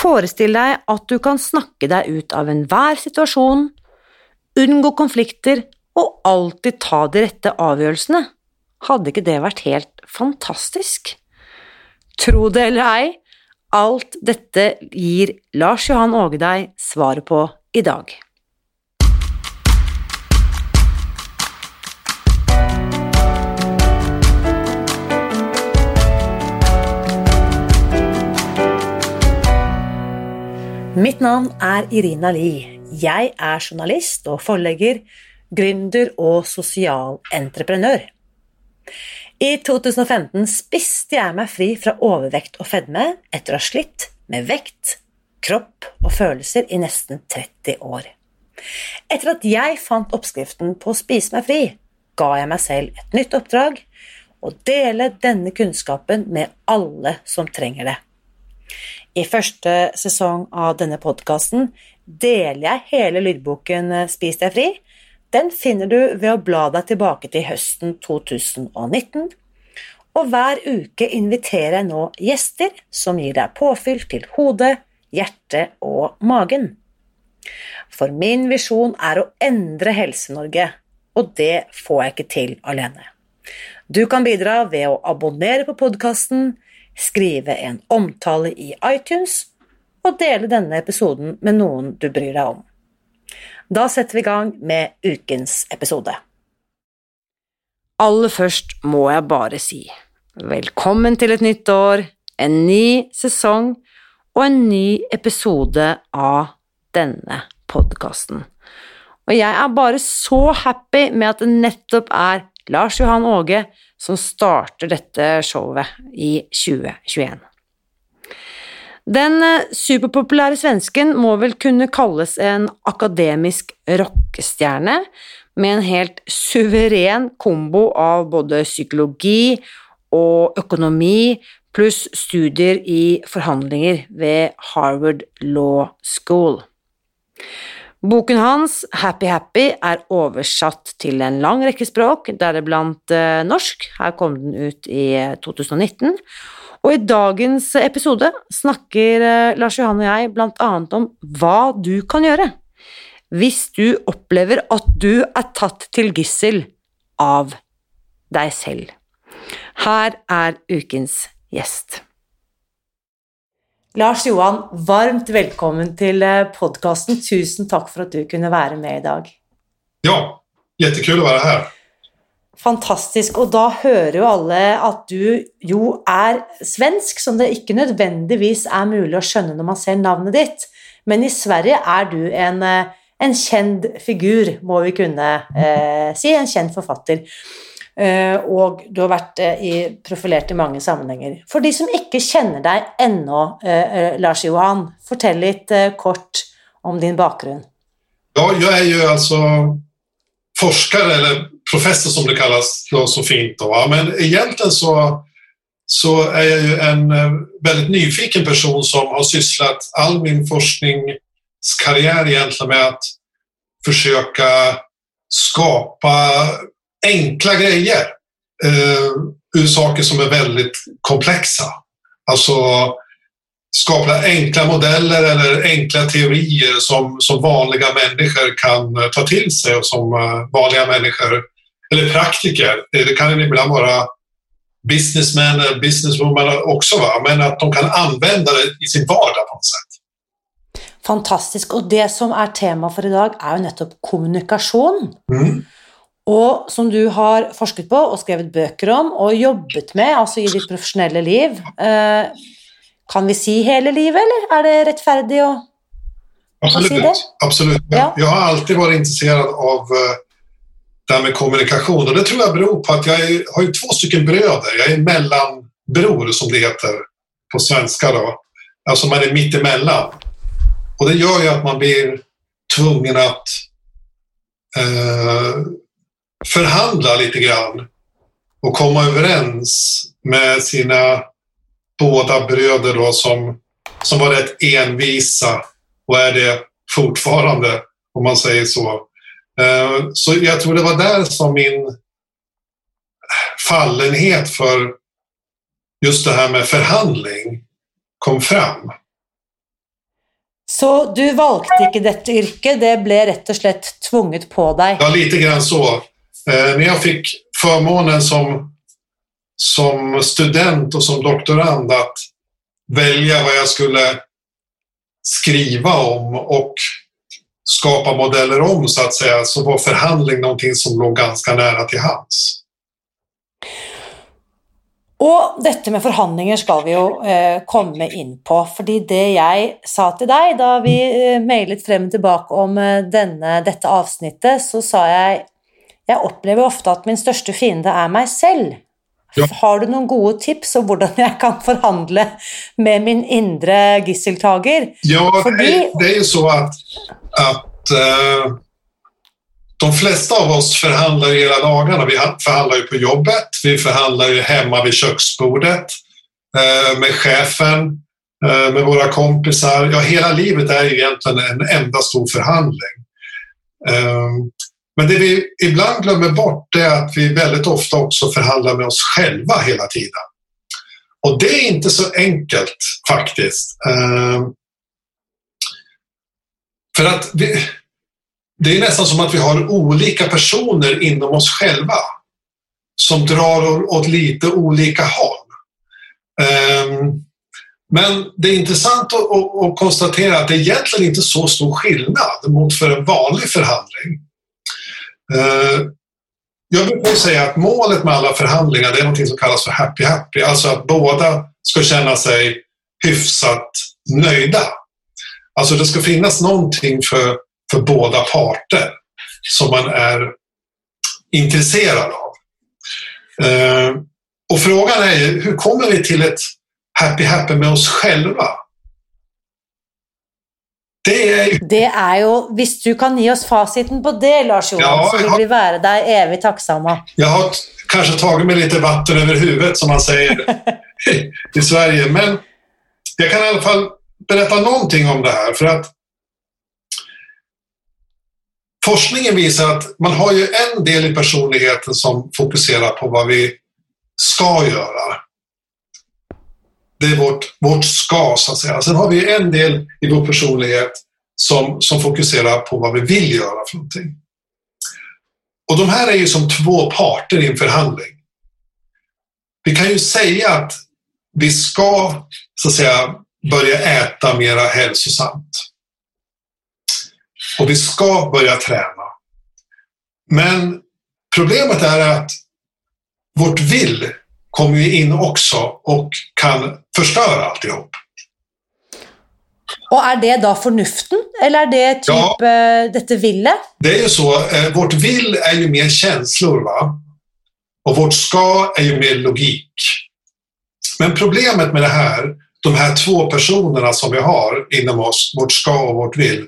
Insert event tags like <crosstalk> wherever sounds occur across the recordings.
Forestill deg at du kan snakke deg ut av enhver situasjon, unngå konflikter og alltid ta de rette avgjørelsene. Hadde ikke det vært helt fantastisk? Tro det eller ei, alt dette gir Lars Johan Åge deg svaret på i dag. Mitt navn er Irina Li. Jeg er journalist og forlegger, gründer og social entreprenör. I 2015 spiste jeg meg fri fra overvekt og fedme etter å ha slitt med vekt, kropp og følelser i nesten 30 år. Etter at jeg fant oppskriften på å spise meg fri, ga jeg meg selv et nytt oppdrag å dele denne kunnskapen med alle som trenger det. I første sesong av denne podkasten deler jeg hele lydboken eh, Spis deg fri. Den finner du ved å bla deg tilbake til høsten 2019. Og hver uke inviterer jeg nå gjester som gir deg påfyll til hodet, hjertet og magen. For min visjon er å endre Helse-Norge, og det får jeg ikke til alene. Du kan bidra ved å abonnere på podkasten, skrive en omtale i iTunes og dele denne episoden med noen du bryr deg om. Da setter vi i gang med ukens episode. Aller først må jeg bare si velkommen til et nytt år, en ny sesong og en ny episode av denne podkasten. Og jeg er bare så happy med at det nettopp er Lars Johan Åge som starter dette showet i 2021. Den superpopuläre superpopulære svensken må vel kunne kalles en akademisk rockestjerne, med en helt suveren kombo av både psykologi og økonomi, pluss studier i forhandlinger ved Harvard Law School. Boken hans, Happy Happy, er oversatt til en lang rekke språk, deriblant eh, norsk. Her kom den ut i eh, 2019. Og i dagens episode snakker eh, Lars Johan og jeg blant annet om hva du kan gjøre hvis du opplever at du er tatt til gissel av deg selv. Her er ukens gjest. Lars Johan, varmt velkommen til eh, podkasten. Tusen takk for at du kunne være med i dag. Ja, jättekul å være her. Fantastisk. Og da hører jo alle at du jo er svensk, som det ikke nødvendigvis er mulig å skjønne når man ser navnet ditt. Men i Sverige er du en, eh, en kjent figur, må vi kunne eh, si. En kjent forfatter. Eh, og du har vært eh, i, profilert i mange sammenhenger. For de som ikke kjenner deg ennå, eh, eh, Lars Johan, fortell litt eh, kort om din bakgrunn. Ja, jeg er jo altså forsker, eller professor som det kalles så fint. Då, Men egentlig så, så er jeg jo en veldig nyfiken person som har syslet all min forskningskarriere egentlig med å forsøke skape enkla grejer eh, ur saker som är väldigt komplexa. Alltså skapa enkla modeller eller enkla teorier som, som vanliga människor kan eh, ta till sig och som uh, vanliga människor, eller praktiker, det kan ibland vara businessmän eller businesswoman också, va? men att de kan använda det i sin vardag på något sätt. Fantastisk. Og det som er tema for i dag, er jo nettopp kommunikasjon. Mm og som du har forsket på og skrevet bøker om og jobbet med altså i ditt profesjonelle liv. Eh, kan vi si hele livet, eller er det rettferdig å, Absolut. si det? Absolut. Ja. Jag har alltid vært intresserad av uh, det här med kommunikation och det tror jeg beror på at jeg har ju två stycken bröder. Jag är mellanbror som det heter på svenska då. Alltså man är mitt emellan. Och det gjør jo at man blir tvungen att uh, förhandla lite grann och komma överens med sina båda bröder då som, som var rätt envisa och är det fortfarande, om man säger så. Eh, så jag tror det var där som min fallenhet för just det här med förhandling kom fram. Så du valgte ikke dette yrket, det ble rett og slett tvunget på deg? Ja, lite grann så. Eh, när jag fick förmånen som, som student och som doktorand att välja vad jag skulle skriva om och skapa modeller om så att säga, så var förhandling någonting som låg ganska nära till hands. Och detta med förhandlingar ska vi ju eh, komme på, för det jag sa till dig när vi eh, fram och tillbaka om eh, denne, avsnittet, så sa jag jeg opplever ofte at min største fiende er meg selv. Ja. Har du noen gode tips om hvordan jeg kan forhandle med min indre gisseltager? Ja, det, Fordi- är, det är ju så att, att eh, de flesta av oss förhandlar hela dagarna. Vi ha- förhandlar ju på jobbet, vi förhandlar ju hemma vid köksbordet, eh, med chefen, eh, med våra kompisar. Ja, hela livet är ju egentligen en enda stor förhandling. Men det vi ibland glömmer bort är att vi väldigt ofta också förhandlar med oss själva hela tiden. Och det är inte så enkelt faktiskt. Ehm, för att vi, det är nästan som att vi har olika personer inom oss själva som drar åt lite olika håll. Ehm, men det är intressant att, att konstatera att det egentligen inte är så stor skillnad mot för en vanlig förhandling. Eh, jag brukar säga att målet med alla förhandlingar det är något som kallas för happy-happy, alltså att båda ska känna sig hyfsat nöjda. Alltså det ska finnas någonting för, för båda parter som man är intresserad av. Eh, och frågan är ju, hur kommer vi till ett happy-happy med oss själva? Det är ju Det er jo, Hvis du kan gi oss fasiten på det, Lars Johan, Ja, så vil ja. vi være deg evig takksomme. Jag har t- kanske tagit mig lite vatten över huvudet som man säger i Sverige. Men jag kan i alla fall berätta någonting om det här. För att forskningen visar att man har ju en del i personligheten som fokuserar på vad vi ska göra. Det är vårt, vårt ska, så att säga. Sen har vi en del i vår personlighet som, som fokuserar på vad vi vill göra för någonting. Och de här är ju som två parter i en förhandling. Vi kan ju säga att vi ska, så att säga, börja äta mera hälsosamt. Och vi ska börja träna. Men problemet är att vårt vill kommer ju in också och kan förstöra alltihop. Og er det da fornuften, eller er det typ Ja. eh, dette villet? Det är ju så, eh, vårt vill är ju mer känslor va? Och vårt ska är ju mer logik. Men problemet med det här, de här två personerna som vi har inom oss, vårt ska och vårt vill,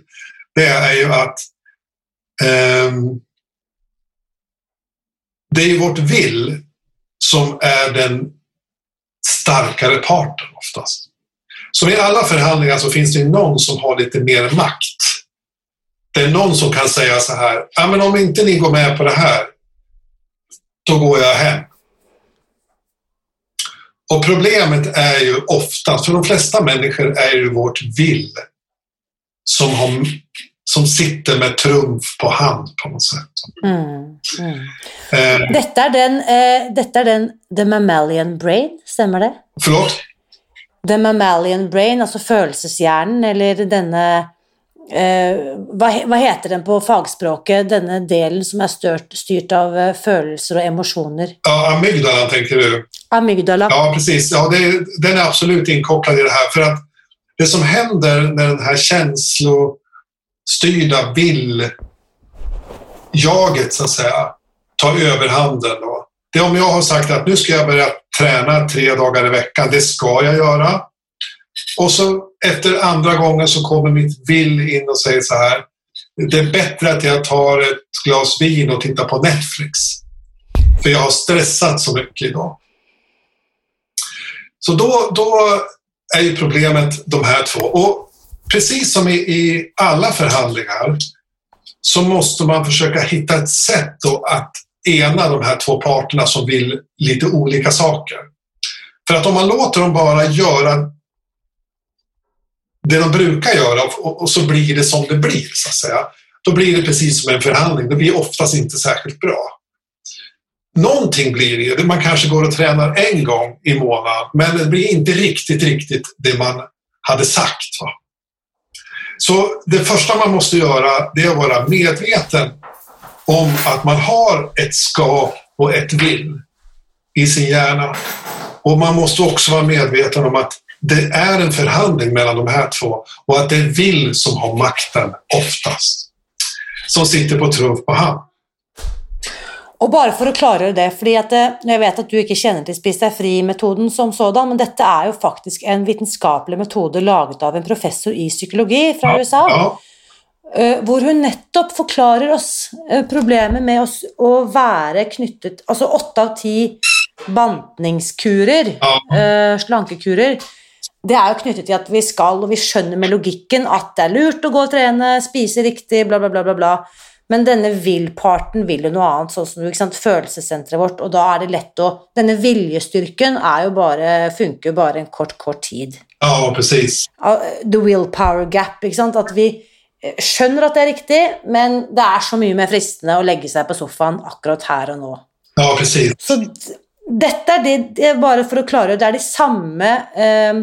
det är ju att ehm, det är ju vårt vill som är den starkare parten oftast. Så i alla förhandlingar så finns det någon som har lite mer makt. Det är någon som kan säga så här, ja men om inte ni går med på det här, då går jag hem. Och problemet är ju ofta, för de flesta människor är ju vårt vill som, har, som sitter med trumf på hand på något sätt. Mm. Mm. Eh, Dette, er den, eh, dette er den The Mammalian Brain, stemmer det? förlåt? The Mammalian Brain, altså følelseshjernen, eller denne eh, he- hva heter den på fagspråket, denne delen som er styrt, styrt av eh, og emosjoner? Ja, amygdalan tänker du? Amygdala. Ja, precis. Ja, det, den är absolut inkopplad i det här. För att det som händer när den här styrda vill-jaget, så att säga, ta överhanden. Då. Det är om jag har sagt att nu ska jag börja träna tre dagar i veckan. Det ska jag göra. Och så efter andra gången så kommer mitt vill in och säger så här. Det är bättre att jag tar ett glas vin och tittar på Netflix. För jag har stressat så mycket idag. Så då, då är ju problemet de här två. Och precis som i, i alla förhandlingar så måste man försöka hitta ett sätt då att ena de här två parterna som vill lite olika saker. För att om man låter dem bara göra det de brukar göra och, och, så blir det som det blir så att säga. Då blir det precis som en förhandling. Det blir oftast inte särskilt bra. Någonting blir det. Man kanske går och tränar en gång i månaden men det blir inte riktigt, riktigt det man hade sagt. Va? Så det första man måste göra det är att vara medveten om att man har ett ska och ett vill i sin hjärna. Och man måste också vara medveten om att det är en förhandling mellan de här två och att det är vill som har makten oftast. Som sitter på trumf på hand. Och bara för att klargöra det, för att eh, jag vet att du inte känner till Spis deg fri-metoden som sådan, men detta är ju faktiskt en vetenskaplig metod laget av en professor i psykologi från ja, USA. Ja. Uh, hvor hun nettopp forklarer oss uh, problemet med oss å være knyttet Altså åtte av ti bantningskurer, ja. slankekurer, det er jo knyttet til at vi skal, og vi skjønner med logikken at det er lurt å gå og trene, spise riktig, bla, bla, bla, bla. bla. Men denne vil-parten vil jo noe annet, sånn som ikke sant, følelsessenteret vårt, og da er det lett å Denne viljestyrken er jo bare, funker jo bare en kort, kort tid. Ja, precis. The willpower gap, ikke sant. At vi eh, skjønner at det er riktig, men det er så mye mer fristende å legge seg på sofaen akkurat her og nå. Ja, precis. Så dette er det, det er bare for å klare Det er de samme eh,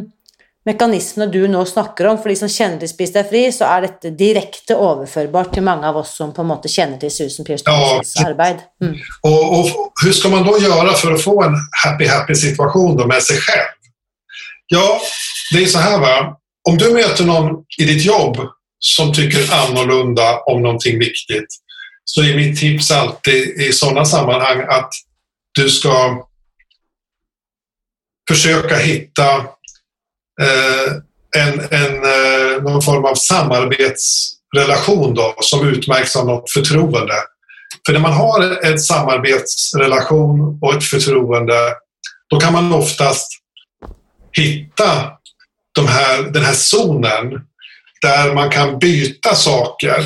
mekanismene du nå snakker om, for de som kjenner til Spis deg fri, så er dette direkte overførbart til mange av oss som på en måte kjenner till Susan Pearsons ja, arbeid. Mm. Och, och, hur ska man då göra för att få en happy-happy situation då med sig själv? Ja, det är så här va. Om du möter någon i ditt jobb som tycker annorlunda om någonting viktigt så är mitt tips alltid i sådana sammanhang att du ska försöka hitta Eh, en, en, eh, någon form av samarbetsrelation då, som utmärks av något förtroende. För när man har en samarbetsrelation och ett förtroende, då kan man oftast hitta de här, den här zonen där man kan byta saker.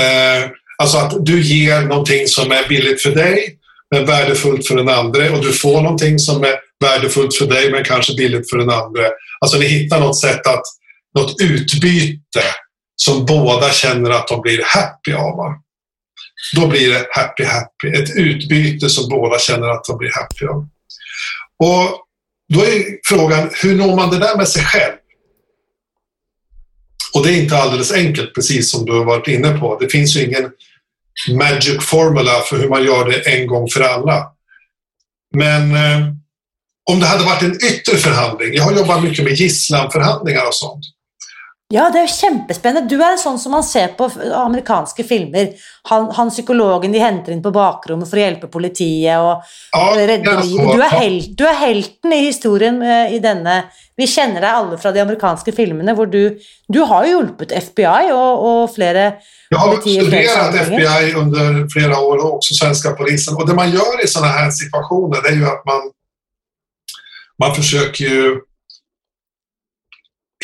Eh, alltså att du ger någonting som är billigt för dig men värdefullt för den andra och du får någonting som är värdefullt för dig men kanske billigt för den andra. Alltså ni hittar något sätt att, något utbyte som båda känner att de blir happy av. Då blir det happy happy, ett utbyte som båda känner att de blir happy av. Och då är frågan, hur når man det där med sig själv? Och det är inte alldeles enkelt, precis som du har varit inne på. Det finns ju ingen magic formula för hur man gör det en gång för alla. Men eh, om det hade varit en yttre förhandling, jag har jobbat mycket med gisslanförhandlingar och sånt. Ja, det är jättespännande. Du är en sån som man ser på amerikanska filmer. Han, han psykologen de hämtar in på bakrummet för att hjälpa politiet och ja, rädda livet. Du är, hel, du är helten i historien eh, i denna. Vi känner dig alla från de amerikanska filmerna. Du, du har hjälpt FBI och, och flera Jag har studerat FBI under flera år och också svenska polisen. Och det man gör i sådana här situationer är ju att man man försöker ju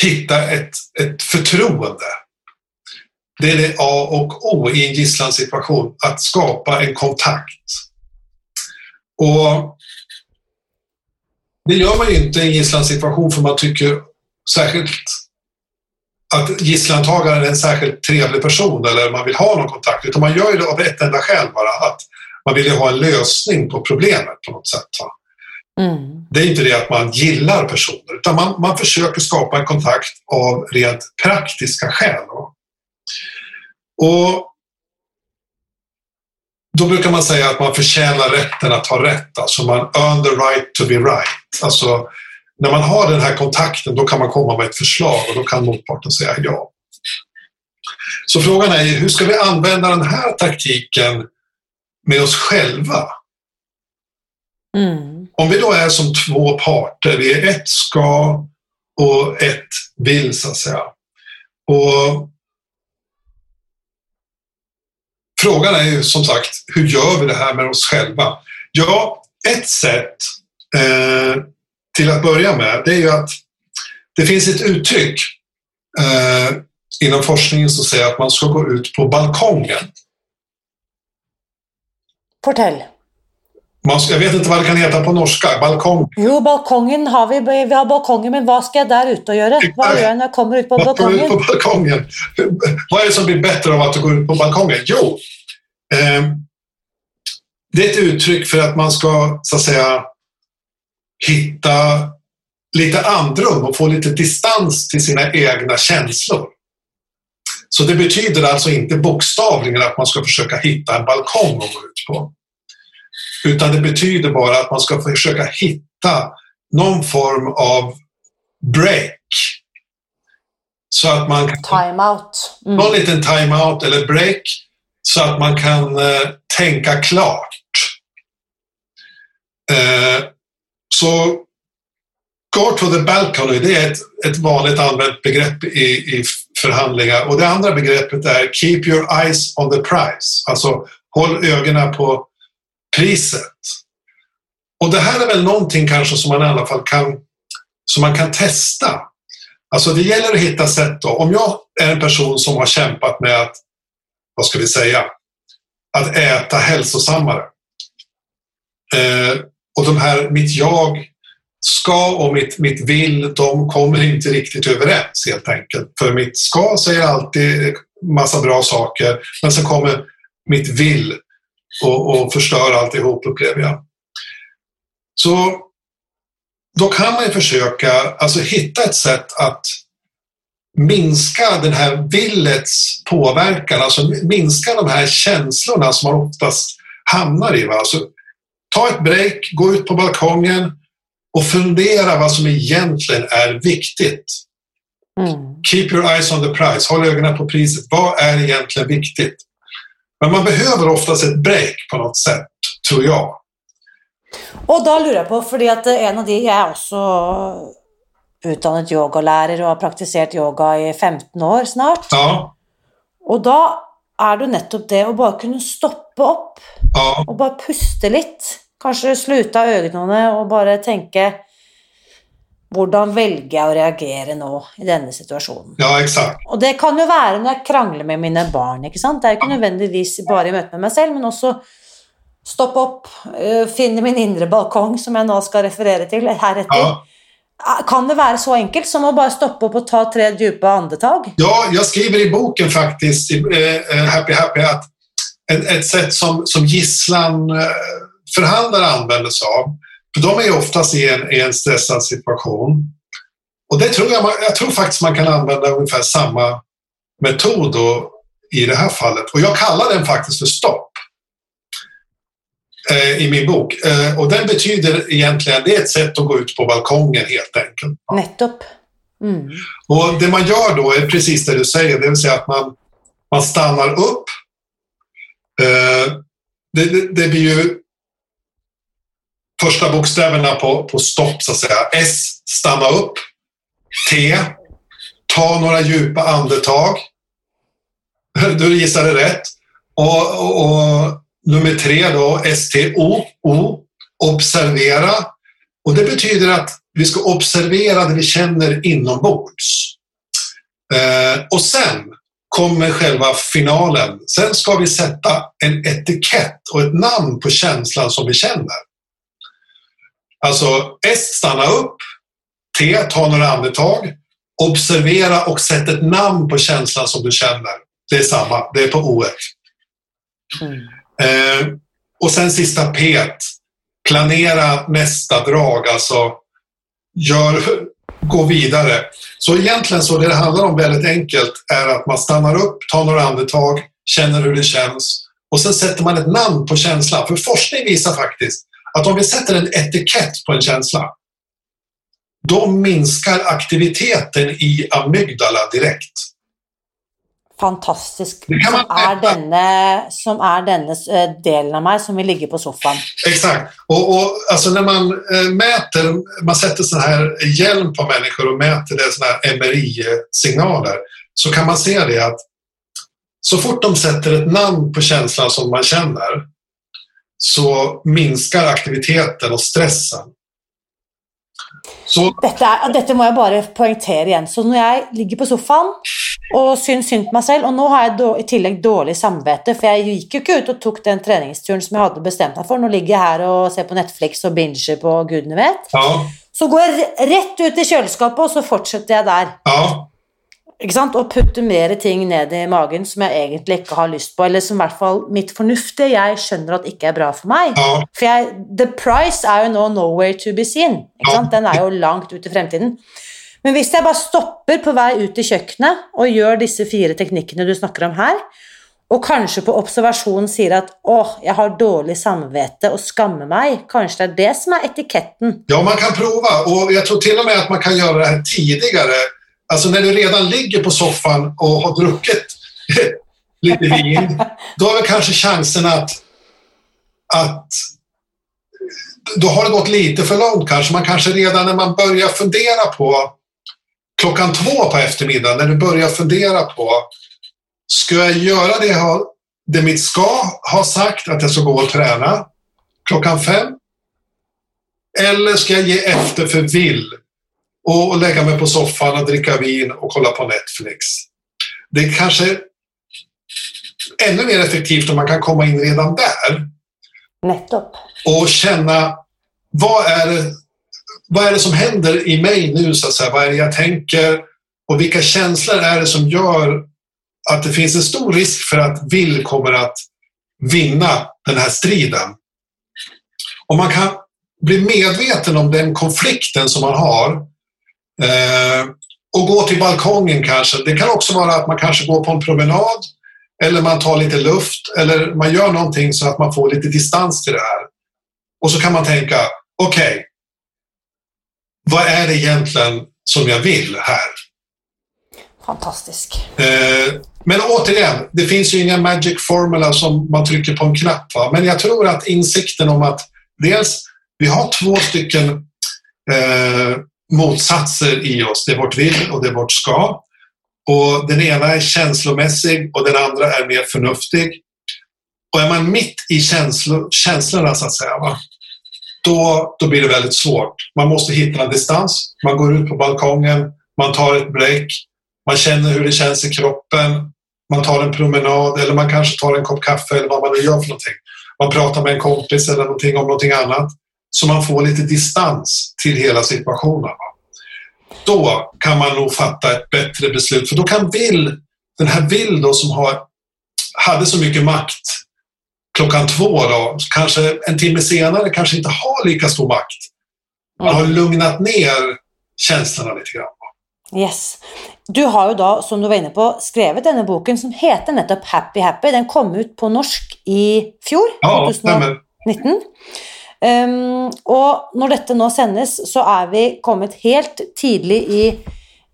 hitta ett, ett förtroende. Det är det A och O i en gisslansituation, att skapa en kontakt. Och det gör man ju inte i en gisslansituation för man tycker särskilt att gisslantagaren är en särskilt trevlig person eller man vill ha någon kontakt, utan man gör det av ett enda skäl bara, att man vill ha en lösning på problemet på något sätt. Mm. Det är inte det att man gillar personer, utan man, man försöker skapa en kontakt av rent praktiska skäl. Och då brukar man säga att man förtjänar rätten att ha rätt, alltså man earn the right to be right. Alltså, när man har den här kontakten, då kan man komma med ett förslag och då kan motparten säga ja. Så frågan är hur ska vi använda den här taktiken med oss själva? Mm. Om vi då är som två parter, vi är ett ska och ett vill så att säga. Och Frågan är ju som sagt, hur gör vi det här med oss själva? Ja, ett sätt eh, till att börja med, det är ju att det finns ett uttryck eh, inom forskningen som säger att man ska gå ut på balkongen. Fortell jag vet inte vad det kan heta på norska. Balkong. Jo, balkongen har vi. Vi har balkongen, men vad ska jag där ute och göra? Vad gör jag när jag kommer ut på ut balkongen? på balkongen? Vad är det som blir bättre av att du går ut på balkongen? Jo, eh, det är ett uttryck för att man ska, så att säga, hitta lite andrum och få lite distans till sina egna känslor. Så det betyder alltså inte bokstavligen att man ska försöka hitta en balkong att gå ut på. Utan det betyder bara att man ska försöka hitta någon form av break. Så att man kan Time out. Mm. någon liten time-out eller break så att man kan eh, tänka klart. Eh, så go to the balcony, det är ett, ett vanligt använt begrepp i, i förhandlingar. Och det andra begreppet är keep your eyes on the price. Alltså håll ögonen på priset. Och det här är väl någonting kanske som man i alla fall kan, som man kan testa. Alltså det gäller att hitta sätt då. Om jag är en person som har kämpat med att, vad ska vi säga, att äta hälsosammare. Eh, och de här, mitt jag ska och mitt, mitt vill, de kommer inte riktigt överens helt enkelt. För mitt ska säger alltid massa bra saker, men så kommer mitt vill och, och förstör alltihop upplever jag. Så då kan man ju försöka alltså, hitta ett sätt att minska den här villets påverkan, alltså minska de här känslorna som man oftast hamnar i. Va? Alltså, ta ett break, gå ut på balkongen och fundera vad som egentligen är viktigt. Mm. Keep your eyes on the price, håll ögonen på priset. Vad är egentligen viktigt? Men man behöver oftast ett break på något sätt, tror jag. Og da lurer jeg på, fordi at en av de Jeg er også utdannet yogalærer og har praktisert yoga i 15 år snart. Ja, Og da er det nettopp det å bare kunne stoppe opp ja, og bare puste litt. Kanskje slute av øynene og bare tenke Hvordan velger jeg å reagere nå i denne situasjonen? ja, exakt. Og det kan jo være når jeg krangler med mine barn. ikke sant? Det er jo ikke nødvendigvis bare i møte med meg selv, men også stoppe opp, øh, finne min indre balkong, som jeg nå skal referere til heretter. Ja. Kan det være så enkelt som å bare stoppe opp og ta tre dype andetag? Ja, jag skriver i boken faktiskt, i eh, Happy Happy, att ett, sätt som, som gisslan eh, förhandlare använder sig av, för de är oftast i en, i en stressad situation. Och det tror jag, jag tror faktiskt man kan använda ungefär samma metod då, i det här fallet. Och jag kallar den faktiskt för stopp eh, i min bok. Eh, och den betyder egentligen, det är ett sätt att gå ut på balkongen helt enkelt. Nettopp. Mm. Och det man gör då är precis det du säger, det vill säga att man, man stannar upp. Eh, det, det, det blir ju första bokstäverna på, på stopp så att säga. S, stanna upp. T, ta några djupa andetag. Du gissade rätt. Och, och, och nummer tre då, STO, O, observera. Och det betyder att vi ska observera det vi känner inombords. Eh, och sen kommer själva finalen. Sen ska vi sätta en etikett och ett namn på känslan som vi känner. Alltså S, stanna upp. T, ta några andetag. Observera och sätt ett namn på känslan som du känner. Det är samma, det är på O. Mm. Eh, och sen sista P. Planera nästa drag, alltså gör, gå vidare. Så egentligen så det det handlar om väldigt enkelt är att man stannar upp, tar några andetag, känner hur det känns och sen sätter man ett namn på känslan. För forskning visar faktiskt att om vi sätter en etikett på en känsla då minskar aktiviteten i amygdala direkt. Fantastisk. Det kan man Som er denne, som er denne eh, delen av meg som vil ligge på sofaen. Exakt. Och, och alltså när man eh, mäter, man sätter sån här hjälm på människor och mäter det såna här MRI-signaler så kan man se det att så fort de sätter ett namn på känslan som man känner så minskar aktiviteten och stressen. Så Dette, er, dette må jeg bare poengtere igjen. Så når jeg ligger på sofaen, og syns synd på meg selv. Og nå har jeg i tillegg dårlig samvittighet, for jeg gikk jo ikke ut og tok den treningsturen som jeg hadde bestemt meg for. Nå ligger jeg her og ser på Netflix og binger på gudene vet. Ja. Så går jeg rett ut i kjøleskapet, og så fortsetter jeg der. Ja. Ikke sant? Og putter mer ting ned i magen som jeg egentlig ikke har lyst på, eller som i hvert fall mitt fornuftige jeg skjønner at ikke er bra for meg. ja. For jeg, the price er jo nå nowhere to be seen. Ikke sant? Den er jo langt ut i fremtiden. Men hvis jeg bare stopper på vei ut i kjøkkenet og gjør disse fire teknikkene du snakker om her, og kanskje på observasjon sier at 'åh, jeg har dårlig samvittighet og skammer meg', kanskje det er det som er etiketten. Ja, man kan prova och jag tror till och med att man kan göra det här tidigare. Alltså när du redan ligger på soffan och har druckit <laughs> lite vin, då har väl kanske chansen att, att då har det gått lite för långt kanske. Man kanske redan när man börjar fundera på klockan två på eftermiddagen, när du börjar fundera på ska jag göra det, jag- det mitt ska har sagt, att jag ska gå och träna klockan fem? Eller ska jag ge efter för vill och, lägga mig på soffan och dricka vin och kolla på Netflix? Det är kanske ännu mer effektivt om man kan komma in redan där Nettopp. och känna vad är, det, vad är det som händer i mig nu, så att säga? vad är det jag tänker och vilka känslor är det som gör att det finns en stor risk för att vill kommer att vinna den här striden. Om man kan bli medveten om den konflikten som man har och gå till balkongen kanske. Det kan också vara att man kanske går på en promenad eller man tar lite luft eller man gör någonting så att man får lite distans till det här. Och så kan man tänka, okej, vad är det egentligen som jag vill här? Fantastisk. Eh, men återigen, det finns ju inga magic formula som man trycker på en knapp. Va? Men jag tror att insikten om att dels, vi har två stycken eh, motsatser i oss. Det är vårt vill och det är vårt ska. Och den ena är känslomässig och den andra är mer förnuftig. Och är man mitt i känslo, känslorna så att säga, va? Då, då blir det väldigt svårt. Man måste hitta en distans. Man går ut på balkongen, man tar ett break, man känner hur det känns i kroppen, man tar en promenad eller man kanske tar en kopp kaffe eller vad man nu gör för någonting. Man pratar med en kompis eller någonting om någonting annat. Så man får lite distans till hela situationen. Då kan man nog fatta ett bättre beslut. För då kan vill, den här vill då som har, hade så mycket makt klockan två då, kanske en timme senare kanske inte har lika stor makt. Man har lugnat ner känslorna lite grann. Yes. Du har jo da, som du var inne på, skrevet denne boken som heter nettopp Happy Happy. Den kom ut på norsk i fjor, Ja, 2019. stämmer. Um, og når dette nå sendes, så er vi kommet helt tidlig i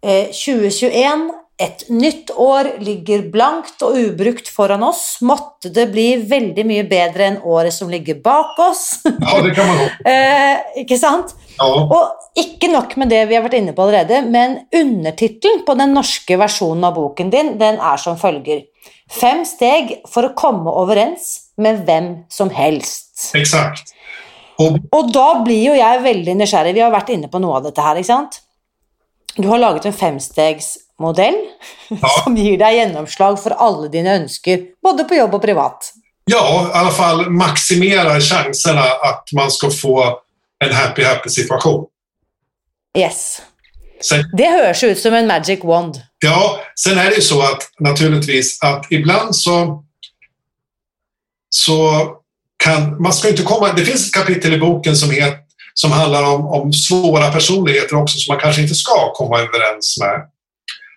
eh, 2021. Et nytt år ligger blankt og ubrukt foran oss. Måtte det bli veldig mye bedre enn året som ligger bak oss. <laughs> Ja, det kan man eh, ikke sant? Ja. Og ikke nok med det vi har vært inne på allerede, men undertittelen på den norske versjonen av boken din, den er som følger. Fem steg for å komme overens med hvem som helst. Exakt. Och Og da blir jo jeg veldig nysgjerrig. Vi har vært inne på noe av dette her, ikke sant? Du har laget en femstegsmodell <laughs> som gir deg gjennomslag for alle dine ønsker, både på jobb og privat. Ja, i alla fall maximera chanserna att man ska få en happy happy situation. Yes. Sen, Det høres ut som en magic wand. ja, sen är det ju så att naturligtvis att ibland så så kan man ska inte komma. Det finns ett kapitel i boken som, het, som handlar om, om svåra personligheter också som man kanske inte ska komma överens med.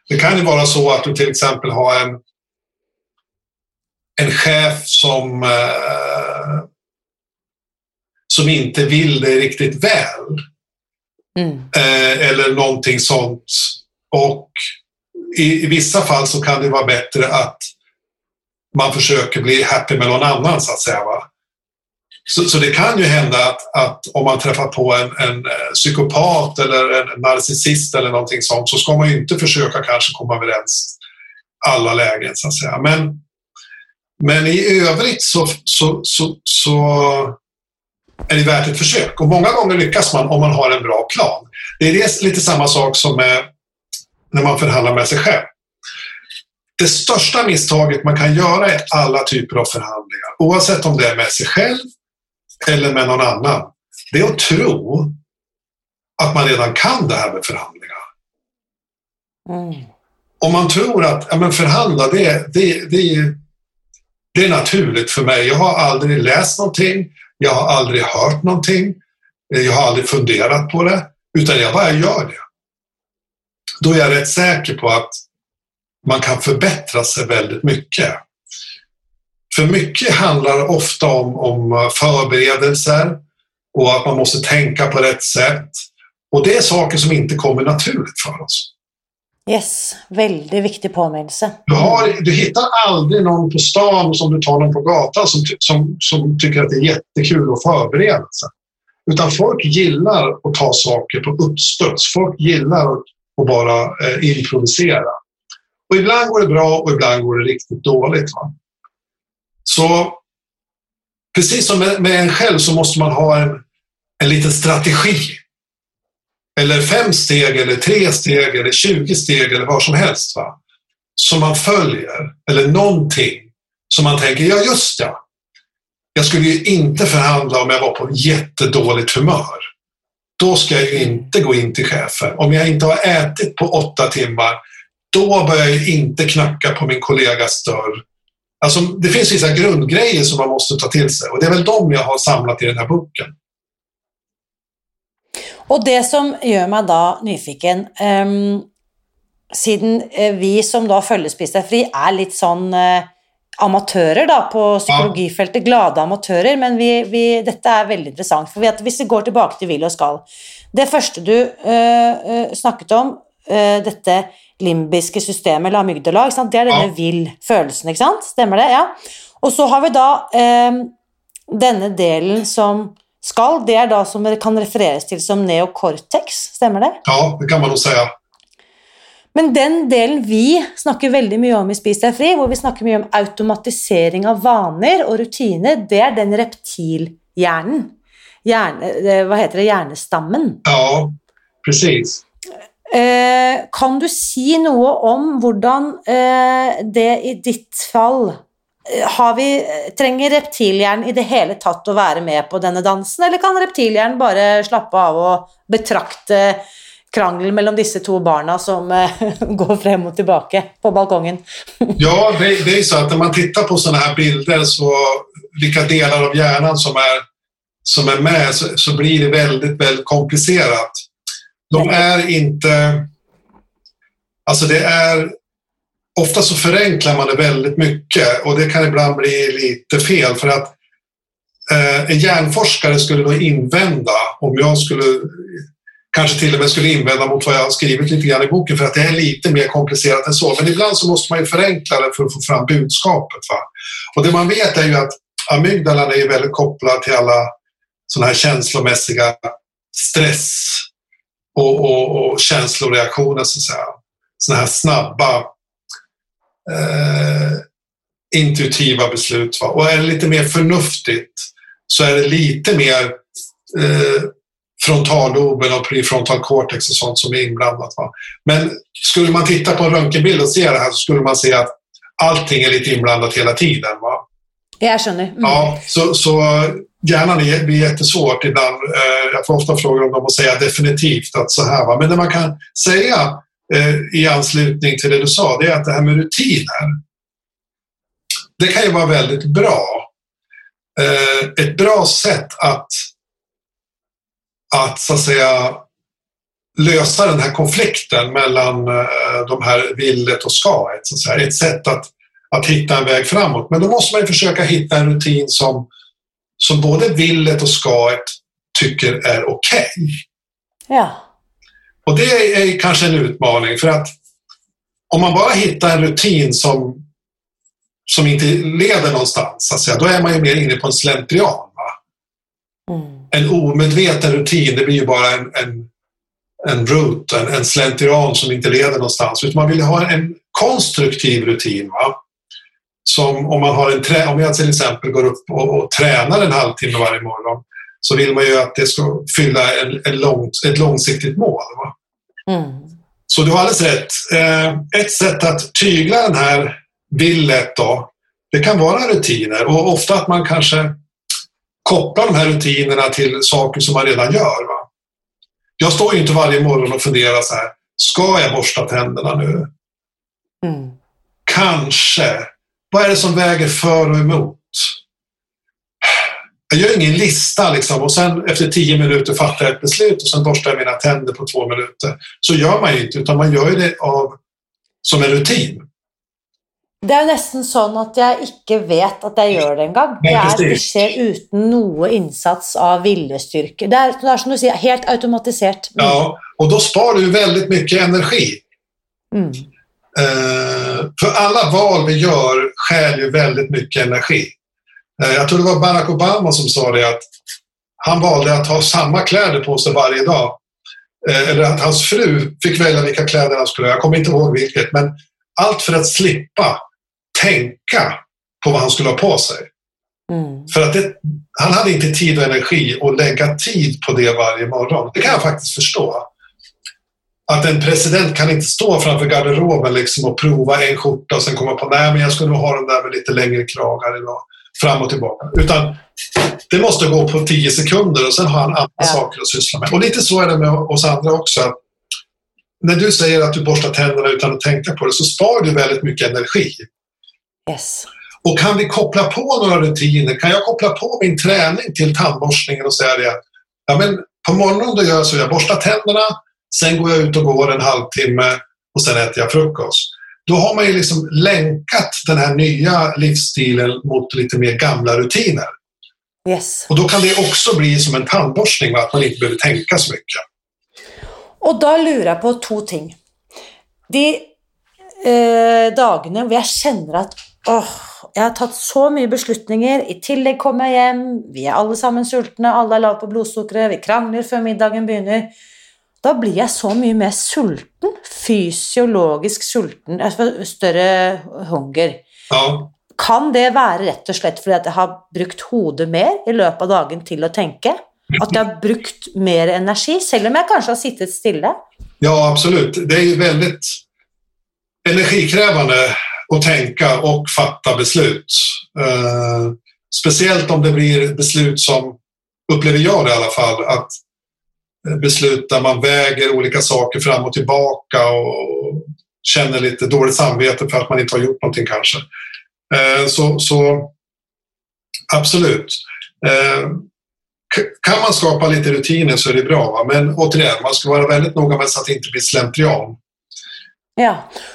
Det kan ju vara så att du till exempel har en en chef som eh, som inte vill dig riktigt väl. Mm. eh, eller någonting sånt. Och i, i vissa fall så kan det vara bättre att man försöker bli happy med någon annan så att säga. Va? Så, så det kan ju hända att, att om man träffar på en, en eh, psykopat eller en narcissist eller någonting sånt så ska man ju inte försöka kanske komma överens alla lägen så att säga. Men, men i övrigt så, så, så, så är det värt ett försök. Och många gånger lyckas man om man har en bra plan. Det är lite samma sak som med när man förhandlar med sig själv. det största misstaget man kan göra i alla typer av förhandlingar, oavsett om det är med sig själv eller med någon annan, det är att tro att man redan kan det här med förhandlingar. Mm. Om man tror att ja, men förhandla, det, det, det, det är naturligt för mig. Jag har aldrig läst någonting, jag har aldrig hört någonting, jag har aldrig funderat på det, utan jag bara gör det. Då är jag rätt säker på att man kan förbättra sig väldigt mycket. För mycket handlar ofta om, om förberedelser och att man måste tänka på rätt sätt. Och det är saker som inte kommer naturligt för oss. Yes, väldigt viktig påminnelse. Du, har, du hittar aldrig någon på stan som du tar någon på gatan som, som, som tycker att det är jättekul att förbereda sig. Utan folk gillar att ta saker på uppstuds. Folk gillar att, att bara eh, improvisera. Och ibland går det bra och ibland går det riktigt dåligt. Va? Så precis som med, med en själv så måste man ha en, en liten strategi. Eller fem steg, eller tre steg, eller 20 steg eller vad som helst. Va? Som man följer, eller någonting som man tänker, ja just ja. Jag skulle ju inte förhandla om jag var på jättedåligt humör. Då ska jag ju inte gå in till chefen. Om jag inte har ätit på åtta timmar, då börjar jag inte knacka på min kollegas dörr. Alltså, det finns vissa grundgrejer som man måste ta till sig och det är väl de jag har samlat i den här boken. Och det som gör mig då nyfiken, um, siden eh, vi som då följer Spis är lite sån uh, amatörer då på psykologifältet, glada amatörer, men vi, vi, detta är väldigt intressant. För att, hvis vi går tillbaka till vill och skall, det första du eh, uh, uh, snakket om, uh, detta limbiske systemet, eller amygdala, det är den ja. vill-følelsen, ikke sant? Stemmer det? Ja. Och så har vi då uh, denna delen som skal, det är då som kan refereras till som neocortex, stämmer det? Ja, det kan man nog säga. Men den delen vi snakker veldig mye om i Spis deg fri, hvor vi snakker mye om automatisering av vaner og rutiner, det er den reptilhjernen. Hjerne, hva heter det? Hjernestammen. Ja, precis. Eh, kan du si noe om hvordan eh, det i ditt fall eh, har vi, eh, Trenger reptilhjernen i det hele tatt å være med på denne dansen, eller kan reptilhjernen bare slappe av og betrakte krangelen mellan disse två barnen som eh, <laughs> går fram och tillbaka på balkongen. <laughs> ja, det, det, är så att när man tittar på sådana här bilder så vilka delar av hjärnan som är, som är med så, så blir det väldigt, väldigt komplicerat. De är inte... Alltså det är... Ofta så förenklar man det väldigt mycket och det kan ibland bli lite fel för att eh, en hjärnforskare skulle nog invända om jag skulle kanske till och med skulle invända mot vad jag har skrivit lite grann i boken för att det är lite mer komplicerat än så. Men ibland så måste man ju förenkla det för att få fram budskapet. Va? Och det man vet är ju att amygdalan är väldigt kopplad till alla sådana här känslomässiga stress och, och, och känsloreaktioner så att säga. Sådana här snabba eh, intuitiva beslut. Va? Och är det lite mer förnuftigt så är det lite mer eh, frontalloben och prefrontal cortex och sånt som är inblandat. Va? Men skulle man titta på en röntgenbild och se det här så skulle man se att allting är lite inblandat hela tiden. Va? Jag känner. Mm. Ja, så, så hjärnan blir jättesvårt ibland. Eh, jag får ofta frågor om dem och säga definitivt att så här. Va? Men det man kan säga eh, i anslutning till det du sa, det är att det här med rutiner, det kan ju vara väldigt bra. Eh, ett bra sätt att att så att säga lösa den här konflikten mellan de här villet och skaet. Så att säga. Ett sätt att, att hitta en väg framåt. Men då måste man försöka hitta en rutin som, som både villet och skaet tycker är okej. Okay. Ja. Och det är kanske en utmaning för att om man bara hittar en rutin som, som inte leder någonstans, så att säga, då är man ju mer inne på en slentrian. Mm en omedveten rutin, det blir ju bara en, en, en route, en, en slentrian som inte leder någonstans. Utan man vill ha en konstruktiv rutin. Va? Som om man har en trä, om jag till exempel går upp och, och tränar en halvtimme varje morgon så vill man ju att det ska fylla en, en långt, ett långsiktigt mål. Mm. Så du har alldeles rätt. Eh, ett sätt att tygla den här villet då, det kan vara rutiner och ofta att man kanske kopplar de här rutinerna till saker som man redan gör. Va? Jag står ju inte varje morgon och funderar så här, ska jag borsta tänderna nu? Mm. Kanske. Vad är det som väger för och emot? Jag gör ingen lista liksom, och sen efter tio minuter fattar jag ett beslut och sen borstar jag mina tänder på två minuter. Så gör man ju inte, utan man gör det av, som en rutin. Det er nesten sånn at jeg ikke vet at jeg gjør det. Det, er, det skjer uten noe innsats av viljestyrke. Det er, det er som du sier, helt automatisert. Ja, och då sparar du väldigt mycket energi. Mm. Uh, för alla val vi gör skär ju väldigt mycket energi. Uh, jag tror det var Barack Obama som sa det att han valde att ha samma kläder på sig varje dag. Uh, eller att hans fru fick välja vilka kläder han skulle ha. Jag kommer inte ihåg vilket, men allt för att slippa tänka på vad han skulle ha på sig. Mm. För att det, han hade inte tid och energi att lägga tid på det varje morgon. Det kan jag faktiskt förstå. Att en president kan inte stå framför garderoben liksom och prova en skjorta och sen komma på nej men jag skulle nog ha den där med lite längre kragar idag. Fram och tillbaka. Utan det måste gå på tio sekunder och sen har han andra ja. saker att syssla med. Och lite så är det med oss andra också. När du säger att du borstar tänderna utan att tänka på det så sparar du väldigt mycket energi. Yes. Och kan vi koppla på några rutiner? Kan jag koppla på min träning till tandborstningen och säga det ja, men på morgonen då gör jag så, jag borstar tänderna, sen går jag ut och går en halvtimme och sen äter jag frukost. Då har man ju liksom länkat den här nya livsstilen mot lite mer gamla rutiner. Yes. Och då kan det också bli som en tandborstning, att man inte behöver tänka så mycket. Och då lurar jag på två ting. De eh, dagene hvor jeg kjenner at åh, jeg har tatt så mye beslutninger, i tillegg kommer jeg hjem, vi er alle sammen sultne, alle er lave på blodsukkeret, vi krangler før middagen begynner. Da blir jeg så mye mer sulten, fysiologisk sulten, større hunger. Ja. Kan det være rett og slett fordi at jeg har brukt hodet mer i løpet av dagen til å tenke? At jeg har brukt mer energi, selv om jeg kanskje har sittet stille? Ja, absolut. Det är ju väldigt energikrävande att tänka och fatta beslut. Eh, speciellt om det blir beslut som, upplever jag det i alla fall, att Eh, beslut där man väger olika saker fram och tillbaka och känner lite dåligt samvete för att man inte har gjort någonting kanske. Eh, så, så absolut. Eh, kan man skapa lite rutiner så är det bra, men återigen, man ska vara väldigt noga med så att det inte blir slentrian. Ja,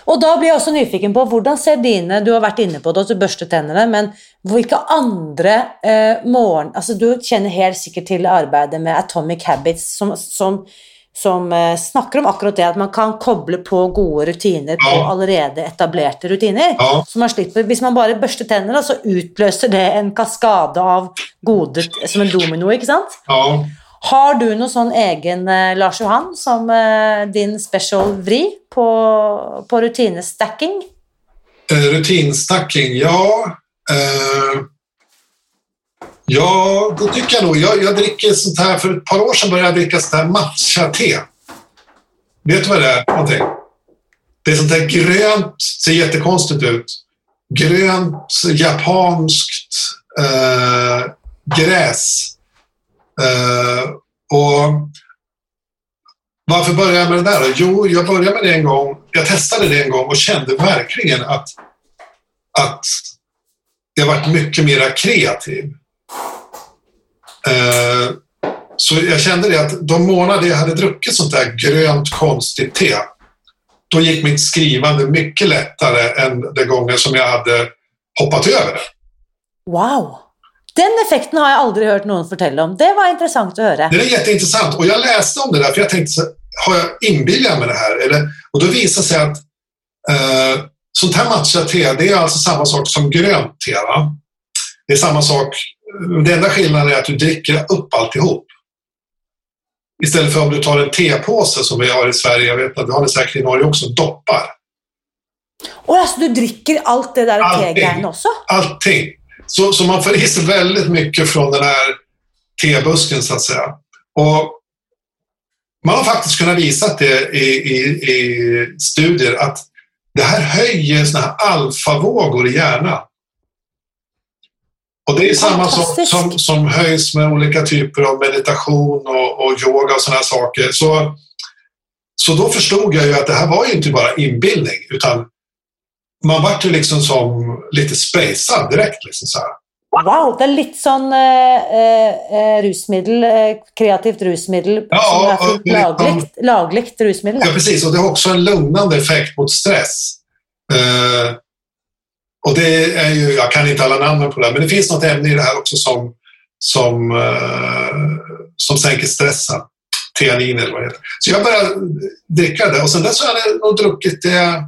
og da blir jeg også nyfiken på hvordan ser dine Du har vært inne på det, at du børster tennene, men hvilke andre eh, morgen... Altså, du kjenner helt sikkert til arbeidet med Atomic Habits, som, som, som eh, snakker om akkurat det at man kan koble på gode rutiner på ja. allerede etablerte rutiner. Ja. Så man slipper Hvis man bare børster tennene, så utløser det en kaskade av gode Som en domino, ikke sant? Ja. Har du noe sånn egen eh, Lars Johan som eh, din special vri på, på rutinestacking? Eh, Rutinstacking, ja. Eh, ja, då tycker jag nog. Jag, jag dricker sånt här, för ett par år sedan började jag dricka sånt här matcha-te. Vet du vad det är någonting? Det är sånt där grönt, ser jättekonstigt ut. Grönt, japanskt eh, gräs Eh, och varför började jag med det där? Jo, jag började med det en gång. Jag testade det en gång och kände verkligen att, att jag varit mycket mer kreativ. Eh, så jag kände det att de månader jag hade druckit sånt där grönt konstigt te, då gick mitt skrivande mycket lättare än de gånger som jag hade hoppat över det. Wow! Den effekten har jag aldrig hört någon fortelle om. Det var intressant att höra. Det är jätteintressant och jag läste om det där för jag tänkte, så, har jag inbillat mig det här? Eller, och då visade sig att eh, sånt här matcha-te, det är alltså samma sak som grönt te. Va? Det är samma sak. Den enda skillnaden är att du dricker upp alltihop. Istället för om du tar en tepåse som vi har i Sverige, jag vet att vi har det säkert i Norge också, doppar. Och alltså du dricker allt det där tegrejen också? Allting. Så, så man får i sig väldigt mycket från den här tebusken så att säga. Och man har faktiskt kunnat visa det i, i, i studier att det här höjer såna här alfavågor i hjärnan. Och det är samma som, som, som höjs med olika typer av meditation och, och yoga och sådana saker. Så, så då förstod jag ju att det här var ju inte bara inbildning utan man vart ju liksom som lite spacad direkt. Liksom så här. Wow, det är lite sån eh, eh, rusmiddel, eh, kreativt rusmiddel ja, som är fullt lagligt, lagligt rusmiddel. Ja, precis. Och det har också en lugnande effekt mot stress. Eh, och det är ju, jag kan inte alla namnen på det, men det finns något ämne i det här också som, som, eh, som sänker stressen. Teanin eller vad det heter. Så jag började dricka det och sen dess har jag nog druckit det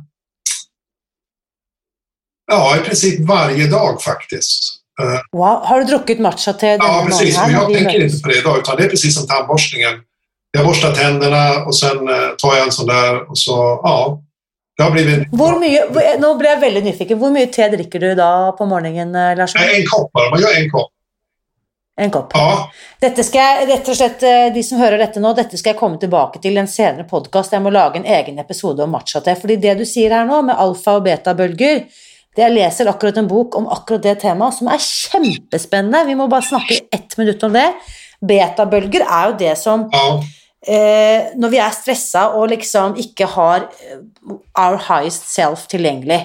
ja, i princip varje dag faktiskt. Eh, wow. Har du druckit matcha-te? Ja, precis. Men jag tänker inte på det idag, utan det är precis som tandborstningen. Jag borstar tänderna och sen eh, tar jag en sån där och så, ja. Det har blivit... Nu blir jag väldigt nyfiken. Hur mycket te dricker du då på morgonen, eh, Lars? En kopp bara. Man gör en kopp. En kopp. Ja. Dette skal jeg, rett og slett, De som hører dette nå, dette skal jeg komme tilbake til i en senere podkast. Jeg må lage en egen episode om matcha-te. Fordi det du sier her nå, med alfa- og beta-bølger det Jeg leser akkurat en bok om akkurat det temaet, som er kjempespennende. Vi må bare snakke ett minutt om det. Betabølger er jo det som eh, Når vi er stressa og liksom ikke har eh, our highest self tilgjengelig.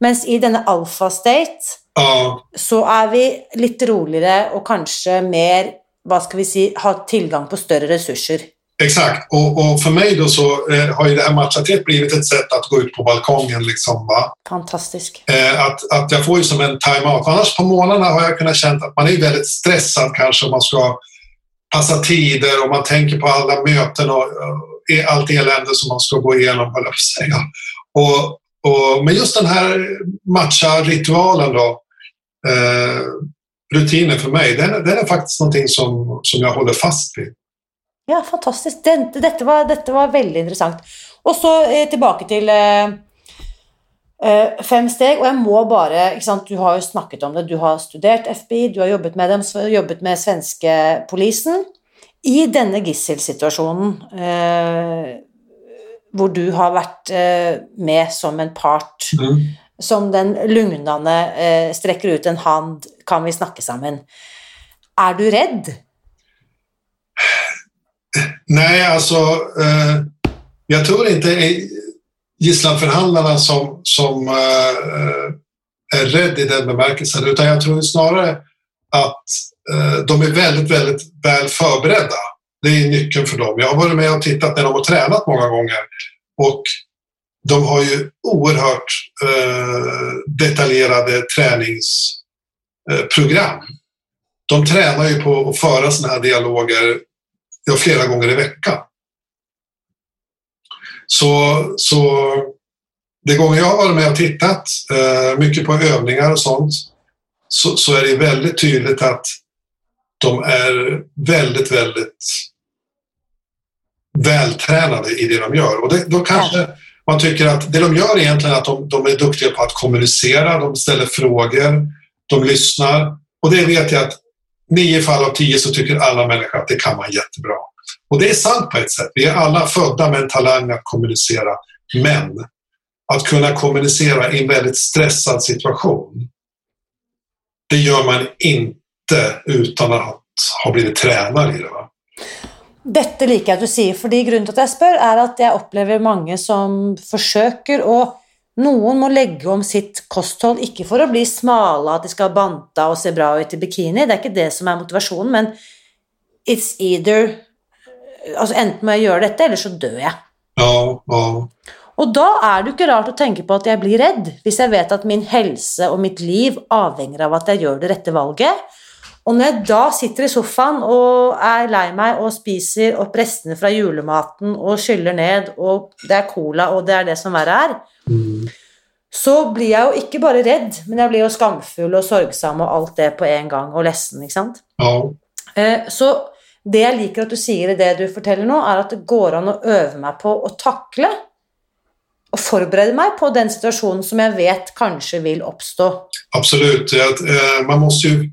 Mens i denne alfa state ja. så er vi litt roligere og kanskje mer hva skal vi si, har tilgang på større ressurser. Exakt, och, och, för mig då så eh, har ju det här matchatet blivit ett sätt att gå ut på balkongen. Liksom, va? Fantastisk. Eh, att, att jag får ju som en time-out. Annars på månaderna har jag kunnat känna att man är väldigt stressad kanske om man ska passa tider och man tänker på alla möten och, och allt elände som man ska gå igenom, höll jag säga. Och, och, men just den här matcha-ritualen då, eh, rutinen för mig, den, den är faktiskt någonting som, som jag håller fast vid. Ja, fantastisk. Det, dette, var, dette, var, veldig interessant. Og så eh, tilbake til eh, eh, fem steg. Og jeg må bare Du har jo snakket om det. Du har studert FBI, du har jobbet med dem, jobbet med svenske polisen. I denne gisselsituasjonen, eh, hvor du har vært eh, med som en part, mm. som den lugnende eh, strekker ut en hand, kan vi snakke sammen. Er du redd? Nej, alltså eh, jag tror inte gisslanförhandlarna som, som eh, är rädd i den bemärkelsen, utan jag tror snarare att eh, de är väldigt, väldigt väl förberedda. Det är nyckeln för dem. Jag har varit med och tittat när de har tränat många gånger och de har ju oerhört eh, detaljerade träningsprogram. Eh, de tränar ju på att föra sådana här dialoger ja, flera gånger i veckan. Så, så de gånger jag har varit med och tittat eh, mycket på övningar och sånt så, så, är det väldigt tydligt att de är väldigt, väldigt vältränade i det de gör. Och det, då kanske man tycker att det de gör egentligen är att de, de är duktiga på att kommunicera, de ställer frågor, de lyssnar. Och det vet jag att nio fall av tio så tycker alla människor att det kan man jättebra. Och det är sant på ett sätt. Vi är alla födda med en talang att kommunicera. Men att kunna kommunicera i en väldigt stressad situation, det gör man inte utan att ha blivit tränad i det. Va? Dette liker jeg at du sier, fordi grunnen til at jeg spør, er at jeg opplever mange som forsøker å Noen må legge om sitt kosthold, ikke for å bli smale, at de skal banta og se bra ut i bikini, det er ikke det som er motivasjonen, men it's either Altså enten må jeg gjøre dette, eller så dør jeg. Ja, ja. Og da er det jo ikke rart å tenke på at jeg blir redd, hvis jeg vet at min helse og mitt liv avhenger av at jeg gjør det rette valget. Og når jeg da sitter i sofaen og er lei meg og spiser opp restene fra julematen og skyller ned, og det er cola, og det er det som verre er, så blir jeg jo ikke bare redd, men jeg blir jo skamfull og sorgsom og alt det på en gang, og lessen, ikke sant? Ja. Eh, så det jeg liker at du sier i det du forteller nå, er at det går an å øve meg på å takle og forberede meg på den situasjonen som jeg vet kanskje vil oppstå. Absolut. Eh, man måste ju,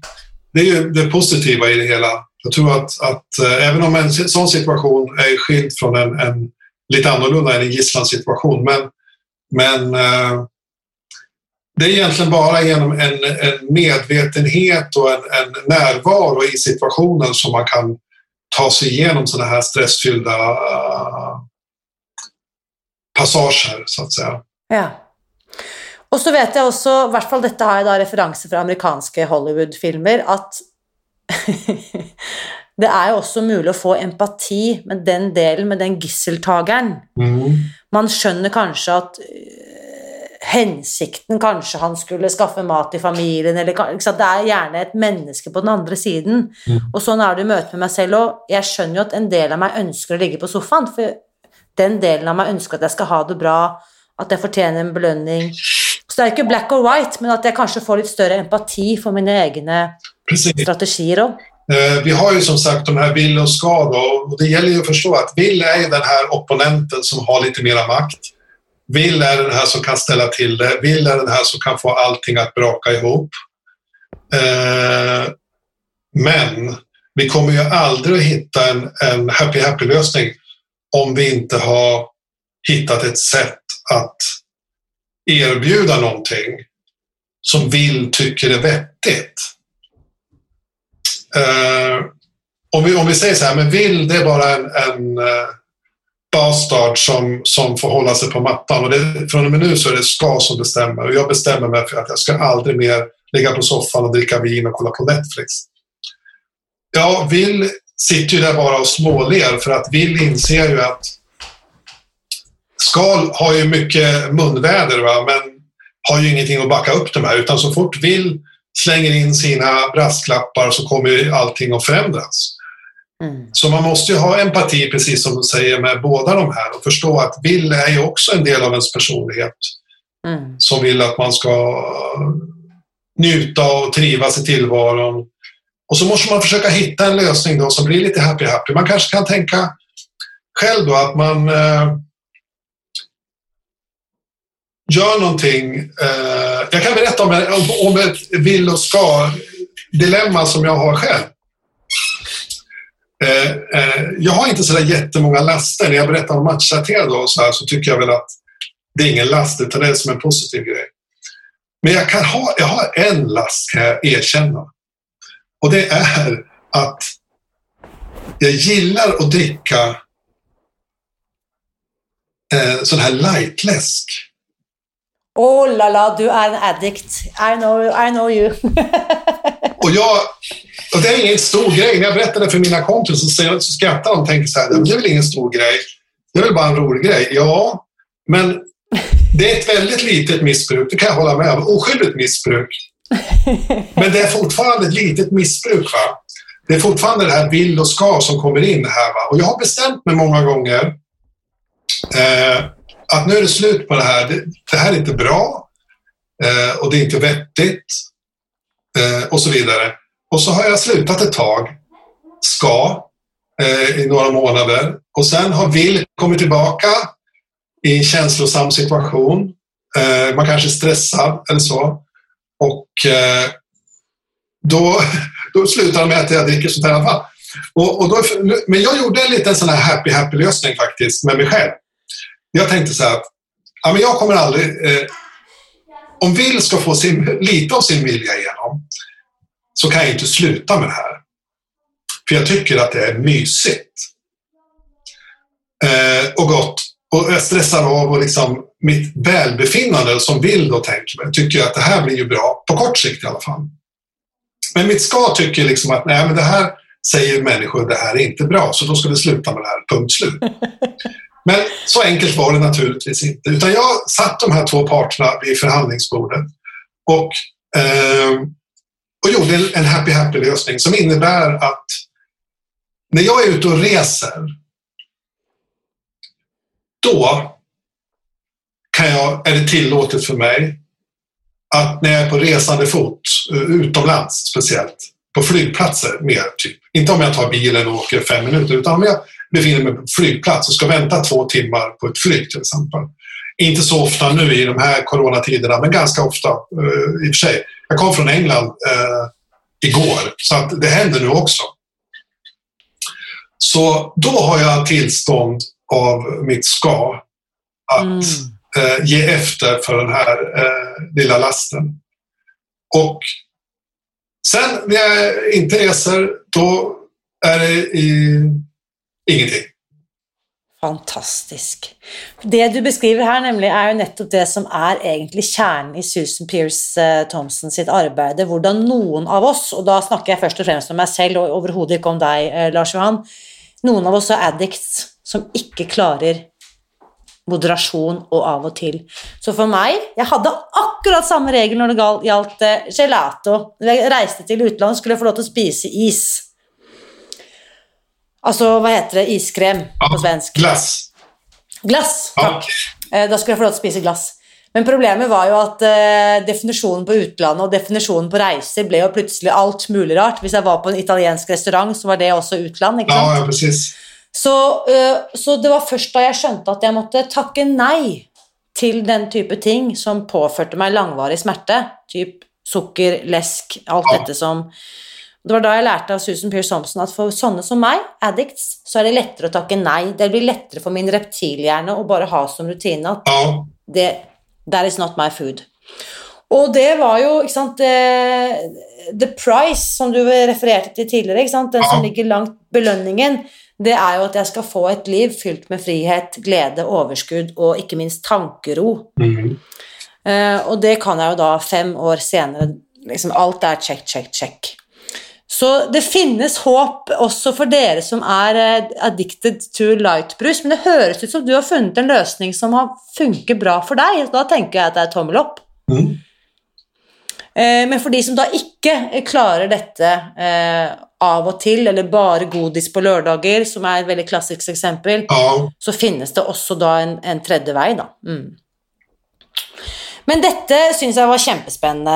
det är ju det positiva i det hela. Jag tror att, att äh, även om en sån situation är skild från en, en lite annorlunda än en gisslansituation, men, men det är egentligen bara genom en, en medvetenhet och en, en, närvaro i situationen som man kan ta sig igenom sådana här stressfyllda uh, passager, så att säga. Ja. Och så vet jag också, i hvert fall dette har jag da referanser från amerikanska Hollywood-filmer, att <laughs> det är också möjligt att få empati med den delen, med den gisseltagaren. Mm. Man skönjer kanske att hensikten kanske han skulle skaffa mat till familjen, eller det är gärna ett människa på den andra sidan. Mm. Och så är det i möte med mig själv, och jag skönjer ju att en del av mig önskar att ligga på soffan, för den delen av mig önskar att jag ska ha det bra, att jag förtjänar en belöning. Så det är inte black or white, men att jag kanske får lite större empati för mina egna Precis. strategier. Då. Eh, vi har ju som sagt de här vill och ska då, och det gäller ju att förstå att vill är den här opponenten som har lite mera makt. Vill är den här som kan ställa till det. Vill är den här som kan få allting att braka ihop. Eh, men vi kommer ju aldrig att hitta en, en happy-happy-lösning om vi inte har hittat ett sätt att erbjuda någonting som vill tycker är vettigt. Eh, om, vi, om vi säger så här, men vill det är bara en, en eh, bastard som, som får hålla sig på mattan. Och det, från och med nu så är det ska som bestämmer. Och jag bestämmer mig för att jag ska aldrig mer ligga på soffan och dricka vin och kolla på Netflix. Ja, Will sitter ju där bara och småler för att Will inser ju att Skal har ju mycket munväder va? men har ju ingenting att backa upp de här utan så fort Will slänger in sina brasklappar så kommer ju allting att förändras. Mm. Så man måste ju ha empati, precis som du säger, med båda de här och förstå att vill är ju också en del av ens personlighet. Mm. Som vill att man ska njuta och trivas i tillvaron. Och så måste man försöka hitta en lösning då som blir lite happy-happy. Man kanske kan tänka själv då att man eh, gör någonting. Eh, jag kan berätta om, om, om ett vill och ska-dilemma som jag har själv. Eh, eh, jag har inte sådär jättemånga laster. När jag berättar om matchrelaterade och så här så tycker jag väl att det är ingen last utan det är som en positiv grej. Men jag, kan ha, jag har en last kan jag erkänna. Och det är att jag gillar att dricka eh, sån här lightläsk. Oh la la, du är en addict. I know, I know you. <laughs> och jag, och det är ingen stor grej. När jag berättar det för mina kompisar så, så skrattar de och tänker så här, det är väl ingen stor grej. Det är väl bara en rolig grej. Ja, men det är ett väldigt litet missbruk, det kan jag hålla med om. Oskyldigt missbruk. Men det är fortfarande ett litet missbruk. Va? Det är fortfarande det här vill och ska som kommer in här. Va? Och jag har bestämt mig många gånger eh, att nu är det slut på det här. Det, det här är inte bra eh, och det är inte vettigt eh, och så vidare. Och så har jag slutat ett tag, ska, eh, i några månader. Och sen har vill kommit tillbaka i en känslosam situation. Eh, man kanske är stressad eller så. Och eh, då, <laughs> då slutar det med att jag dricker sånt här i alla fall. Och, och då, men jag gjorde en liten sån här happy-happy-lösning faktiskt med mig själv. Jag tänkte så här att ja, men jag kommer aldrig... Eh, om Will ska få sin, lite av sin vilja igenom så kan jag inte sluta med det här. För jag tycker att det är mysigt. Eh, och gott. Och jag stressar av och liksom mitt välbefinnande som vill då tänker mig, tycker jag att det här blir ju bra, på kort sikt i alla fall. Men mitt ska tycker liksom att nej, men det här säger människor, det här är inte bra, så då ska vi sluta med det här, punkt slut. <laughs> Men så enkelt var det naturligtvis inte, utan jag satt de här två parterna vid förhandlingsbordet och eh, och gjorde en happy-happy lösning som innebär att när jag är ute och reser då kan jag, är det tillåtet för mig att när jag är på resande fot, eh, utomlands speciellt, på flygplatser mer, typ. inte om jag tar bilen och åker fem minuter, utan om jag befinner mig på flygplats och ska vänta två timmar på ett flyg till exempel. Inte så ofta nu i de här coronatiderna, men ganska ofta uh, i och för sig. Jag kom från England uh, igår, så att det händer nu också. Så då har jag tillstånd av mitt ska att mm. eh, ge efter för den här eh, lilla lasten. Och sen när jag inte reser, då är det i, ingenting. Fantastisk. Det du beskriver her, nemlig, er jo nettopp det som er egentlig kjernen i Susan Pearce eh, Thompson sitt arbeid. Hvordan noen av oss, og da snakker jeg først og fremst om meg selv og overhodet ikke om deg, eh, Lars Johan, noen av oss er addicts som ikke klarer moderasjon og av og til. Så for meg Jeg hadde akkurat samme regel når det gjaldt eh, gelato. Når jeg reiste til utlandet, skulle jeg få lov til å spise is. Altså, hva heter det? Iskrem på svensk? Glass. Glass, takk. Ja. Eh, da skulle jeg få lov å spise glass. Men problemet var jo at uh, definisjonen på utlandet og definisjonen på reiser ble jo plutselig alt mulig rart. Hvis jeg var på en italiensk restaurant, så var det også utland. ikke sant? Ja, ja, precis. Så, uh, så det var først da jeg skjønte at jeg måtte takke nei til den type ting som påførte meg langvarig smerte, typ sukker, lesk, alt ja. dette som det var da jeg lærte av Susan Pearce Thompson at for sånne som meg, addicts, så er det lettere å takke nei. Det blir lettere for min reptilhjerne å bare ha som rutine at det, that is not my food. Og det var jo ikke sant, the, the price, som du refererte til tidligere, ikke sant, den som ligger langt belønningen, det er jo at jeg skal få et liv fylt med frihet, glede, overskudd og ikke minst tankero. Mm -hmm. uh, og det kan jeg jo da fem år senere liksom Alt er check, check, check. Så det finnes håp også for dere som er eh, addicted to lightbrus, men det høres ut som du har funnet en løsning som har funket bra for deg. Da tenker jeg at det er tommel opp. Mm. Eh, men for de som da ikke klarer dette eh, av og til, eller bare godis på lørdager, som er et veldig klassisk eksempel, ja. så finnes det også da en, en tredje vei, da. Mm. Men dette syns jeg var kjempespennende,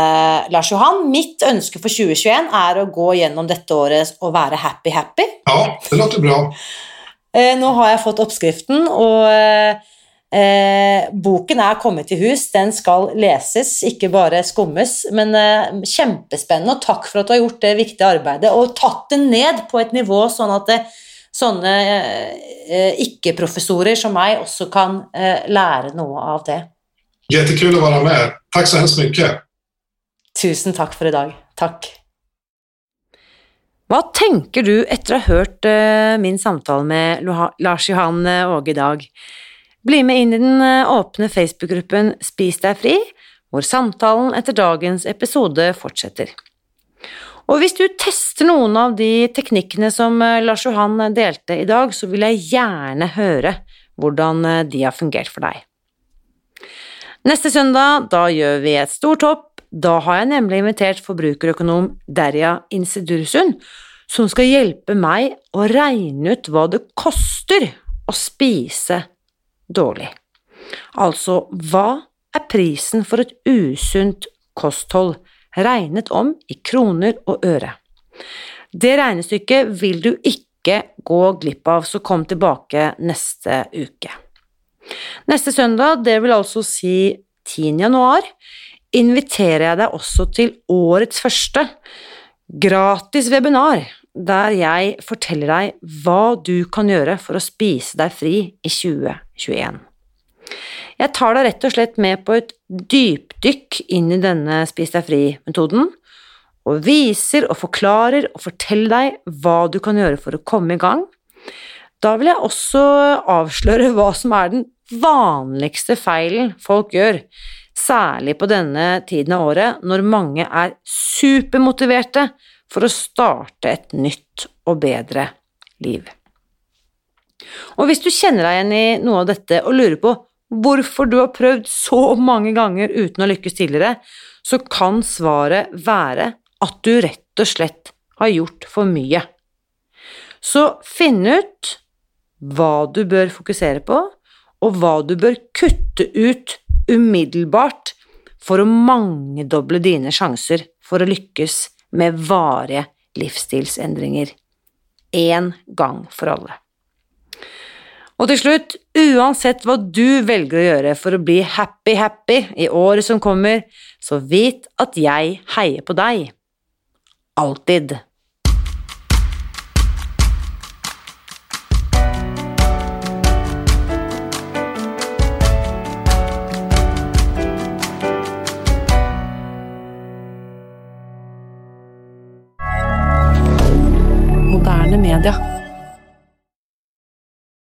Lars Johan. Mitt ønske for 2021 er å gå gjennom dette året og være happy-happy. Ja, det låter bra. Eh, nå har jeg fått oppskriften, og eh, boken er kommet i hus. Den skal leses, ikke bare skummes. Men eh, kjempespennende, og takk for at du har gjort det viktige arbeidet og tatt det ned på et nivå sånn at det, sånne eh, ikke-professorer som meg også kan eh, lære noe av det. Jättekul att vara med. Tack så hemskt mycket. Tusen tack för idag. Tack. Vad tänker du efter att ha hört eh, min samtal med Lars Johan eh, Åge idag? Bli med in i den eh, öppna Facebookgruppen Spis dig fri, där samtalen efter dagens episode fortsätter. Och om du testar någon av de teknikerna som Lars Johan delte i så vill jag gärna höra hur de har fungerat för dig. Neste søndag, da gjør vi et stort hopp. Da har jeg nemlig invitert forbrukerøkonom Derja Insidursund som skal hjelpe meg å regne ut hva det koster å spise dårlig. Altså, hva er prisen for et usunt kosthold, regnet om i kroner og øre? Det regnestykket vil du ikke gå glipp av, så kom tilbake neste uke. Neste søndag, det vil altså si 10. januar, inviterer jeg deg også til årets første gratis webinar, der jeg forteller deg hva du kan gjøre for å spise deg fri i 2021. Jeg tar deg rett og slett med på et dypdykk inn i denne Spis deg fri-metoden, og viser og forklarer og forteller deg hva du kan gjøre for å komme i gang. Da vil jeg også avsløre hva som er den vanligste feilen folk gjør, særlig på denne tiden av året når mange er supermotiverte for å starte et nytt og bedre liv. Og hvis du kjenner deg igjen i noe av dette og lurer på hvorfor du har prøvd så mange ganger uten å lykkes tidligere, så kan svaret være at du rett og slett har gjort for mye. Så finn ut hva du bør fokusere på, og hva du bør kutte ut umiddelbart for å mangedoble dine sjanser for å lykkes med varige livsstilsendringer én gang for alle. Og til slutt, uansett hva du velger å gjøre for å bli happy-happy i året som kommer, så vit at jeg heier på deg. Alltid.